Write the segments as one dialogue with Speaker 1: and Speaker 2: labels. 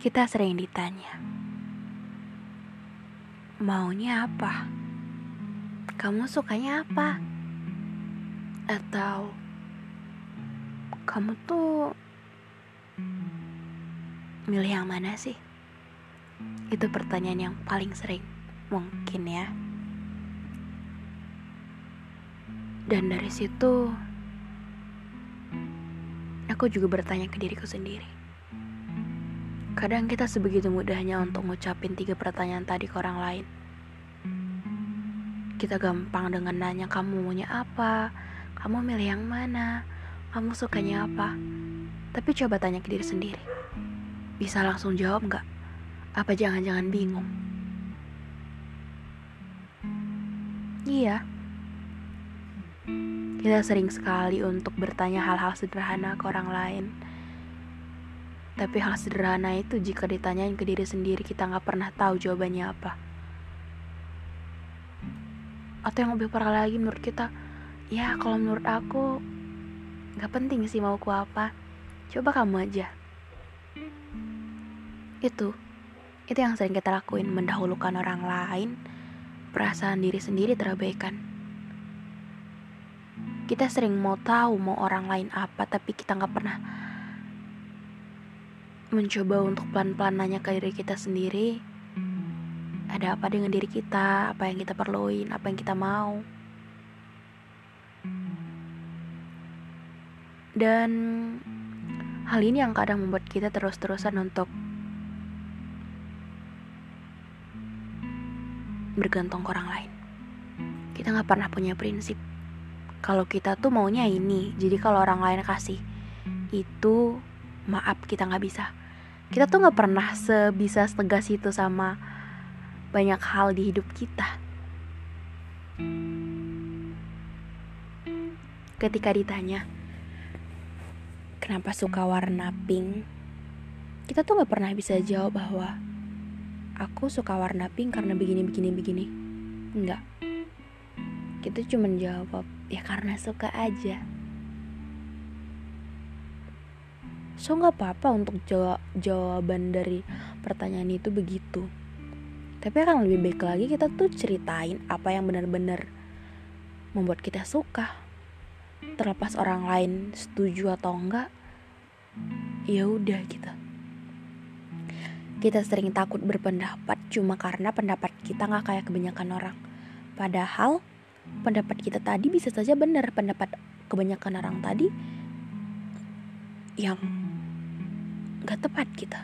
Speaker 1: Kita sering ditanya, maunya apa? Kamu sukanya apa? Atau kamu tuh milih yang mana sih? Itu pertanyaan yang paling sering mungkin ya. Dan dari situ aku juga bertanya ke diriku sendiri Kadang kita sebegitu mudahnya untuk ngucapin tiga pertanyaan tadi ke orang lain. Kita gampang dengan nanya kamu maunya apa, kamu milih yang mana, kamu sukanya apa. Tapi coba tanya ke diri sendiri. Bisa langsung jawab gak? Apa jangan-jangan bingung? Iya. Kita sering sekali untuk bertanya hal-hal sederhana ke orang lain tapi hal sederhana itu jika ditanyain ke diri sendiri kita nggak pernah tahu jawabannya apa. Atau yang lebih parah lagi menurut kita, ya kalau menurut aku nggak penting sih mau ku apa. Coba kamu aja. Itu, itu yang sering kita lakuin mendahulukan orang lain, perasaan diri sendiri terabaikan. Kita sering mau tahu mau orang lain apa, tapi kita nggak pernah mencoba untuk pelan-pelan nanya ke diri kita sendiri ada apa dengan diri kita, apa yang kita perluin, apa yang kita mau. Dan hal ini yang kadang membuat kita terus-terusan untuk bergantung ke orang lain. Kita nggak pernah punya prinsip. Kalau kita tuh maunya ini, jadi kalau orang lain kasih itu maaf kita nggak bisa kita tuh nggak pernah sebisa tegas itu sama banyak hal di hidup kita. Ketika ditanya kenapa suka warna pink? Kita tuh nggak pernah bisa jawab bahwa aku suka warna pink karena begini begini begini. Enggak kita cuma jawab ya karena suka aja so nggak apa-apa untuk jawab jawaban dari pertanyaan itu begitu. Tapi akan lebih baik lagi kita tuh ceritain apa yang benar-benar membuat kita suka. Terlepas orang lain setuju atau enggak ya udah gitu. Kita sering takut berpendapat cuma karena pendapat kita nggak kayak kebanyakan orang. Padahal pendapat kita tadi bisa saja benar pendapat kebanyakan orang tadi yang gak tepat kita.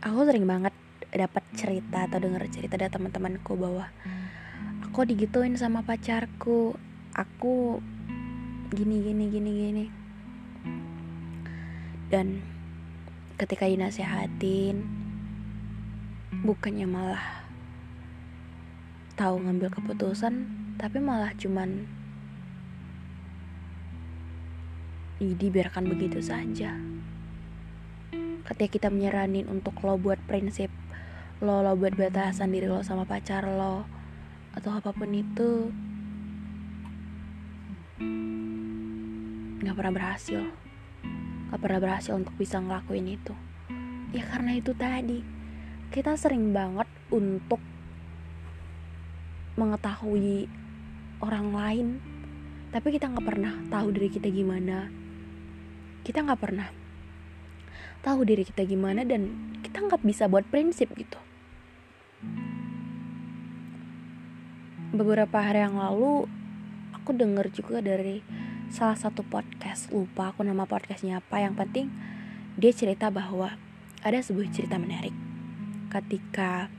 Speaker 1: Aku sering banget dapat cerita atau denger cerita dari teman-temanku bahwa aku digituin sama pacarku, aku gini gini gini gini. Dan ketika dinasehatin bukannya malah tahu ngambil keputusan tapi malah cuman dibiarkan begitu saja. Ketika kita menyeranin untuk lo buat prinsip, lo lo buat batasan diri lo sama pacar lo, atau apa pun itu, nggak pernah berhasil. Gak pernah berhasil untuk bisa ngelakuin itu. Ya karena itu tadi, kita sering banget untuk mengetahui orang lain tapi kita nggak pernah tahu diri kita gimana kita nggak pernah tahu diri kita gimana dan kita nggak bisa buat prinsip gitu. Beberapa hari yang lalu aku denger juga dari salah satu podcast lupa aku nama podcastnya apa yang penting dia cerita bahwa ada sebuah cerita menarik. Ketika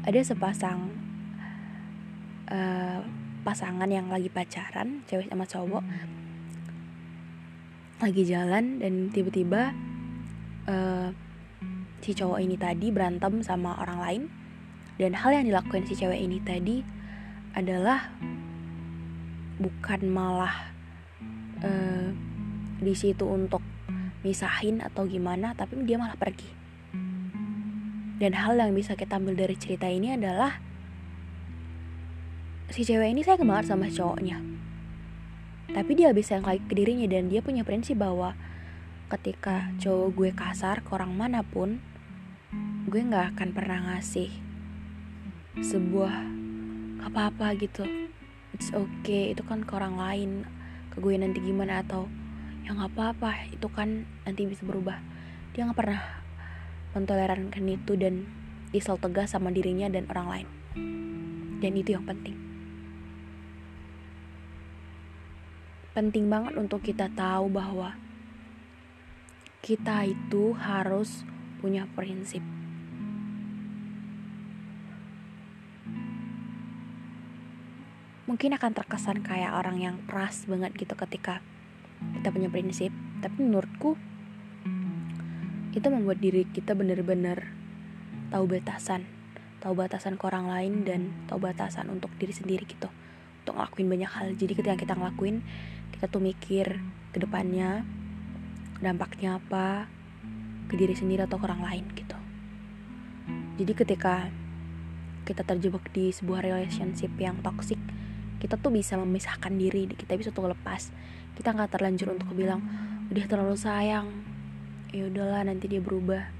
Speaker 1: ada sepasang uh, pasangan yang lagi pacaran cewek sama cowok lagi jalan dan tiba-tiba uh, si cowok ini tadi berantem sama orang lain. Dan hal yang dilakukan si cewek ini tadi adalah bukan malah uh, di situ untuk misahin atau gimana tapi dia malah pergi. Dan hal yang bisa kita ambil dari cerita ini adalah si cewek ini saya banget sama cowoknya tapi dia bisa yang lagi ke dirinya dan dia punya prinsip bahwa ketika cowok gue kasar ke orang mana pun gue nggak akan pernah ngasih sebuah apa-apa gitu. It's okay itu kan ke orang lain ke gue nanti gimana atau yang apa-apa itu kan nanti bisa berubah. Dia nggak pernah mentolerankan itu dan dia tegas sama dirinya dan orang lain. Dan itu yang penting penting banget untuk kita tahu bahwa kita itu harus punya prinsip. Mungkin akan terkesan kayak orang yang keras banget gitu ketika kita punya prinsip tapi menurutku itu membuat diri kita benar-benar tahu batasan tahu batasan ke orang lain dan tahu batasan untuk diri sendiri gitu untuk ngelakuin banyak hal. Jadi ketika kita ngelakuin kita tuh mikir ke depannya dampaknya apa ke diri sendiri atau ke orang lain gitu. Jadi ketika kita terjebak di sebuah relationship yang toxic kita tuh bisa memisahkan diri kita bisa tuh lepas. Kita nggak terlanjur untuk bilang udah terlalu sayang. Ya udahlah nanti dia berubah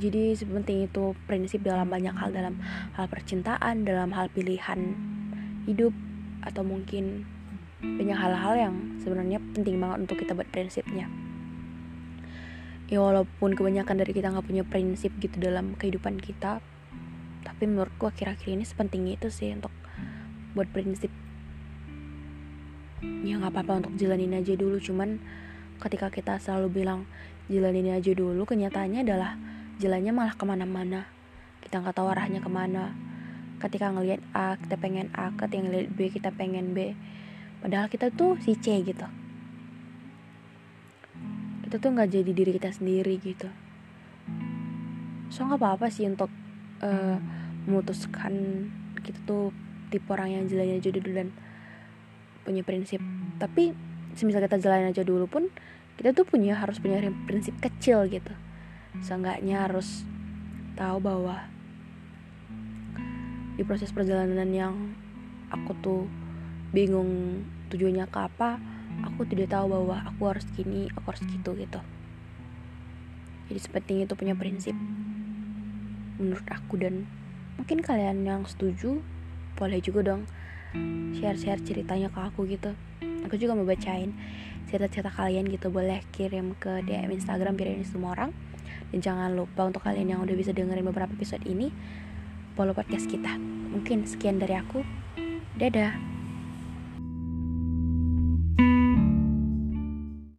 Speaker 1: jadi sepenting itu prinsip dalam banyak hal dalam hal percintaan dalam hal pilihan hidup atau mungkin banyak hal-hal yang sebenarnya penting banget untuk kita buat prinsipnya. Ya walaupun kebanyakan dari kita nggak punya prinsip gitu dalam kehidupan kita tapi menurutku akhir-akhir ini sepenting itu sih untuk buat prinsip. Ya nggak apa-apa untuk jalanin aja dulu cuman ketika kita selalu bilang jalanin aja dulu kenyataannya adalah jalannya malah ke mana-mana. Kita nggak tahu arahnya ke mana. Ketika ngelihat A kita pengen A. Ketika ngelihat B kita pengen B. Padahal kita tuh si C gitu. Kita tuh nggak jadi diri kita sendiri gitu. So nggak apa-apa sih untuk uh, memutuskan kita tuh tipe orang yang jalannya aja dulu dan punya prinsip. Tapi semisal kita jalan aja dulu pun kita tuh punya harus punya prinsip kecil gitu seenggaknya harus tahu bahwa di proses perjalanan yang aku tuh bingung tujuannya ke apa aku tidak tahu bahwa aku harus gini aku harus gitu gitu. Jadi sepenting itu punya prinsip. Menurut aku dan mungkin kalian yang setuju boleh juga dong share-share ceritanya ke aku gitu. Aku juga mau bacain cerita-cerita kalian gitu. Boleh kirim ke DM Instagram biar ini semua orang dan jangan lupa untuk kalian yang udah bisa dengerin beberapa episode ini follow podcast kita. Mungkin sekian dari aku. Dadah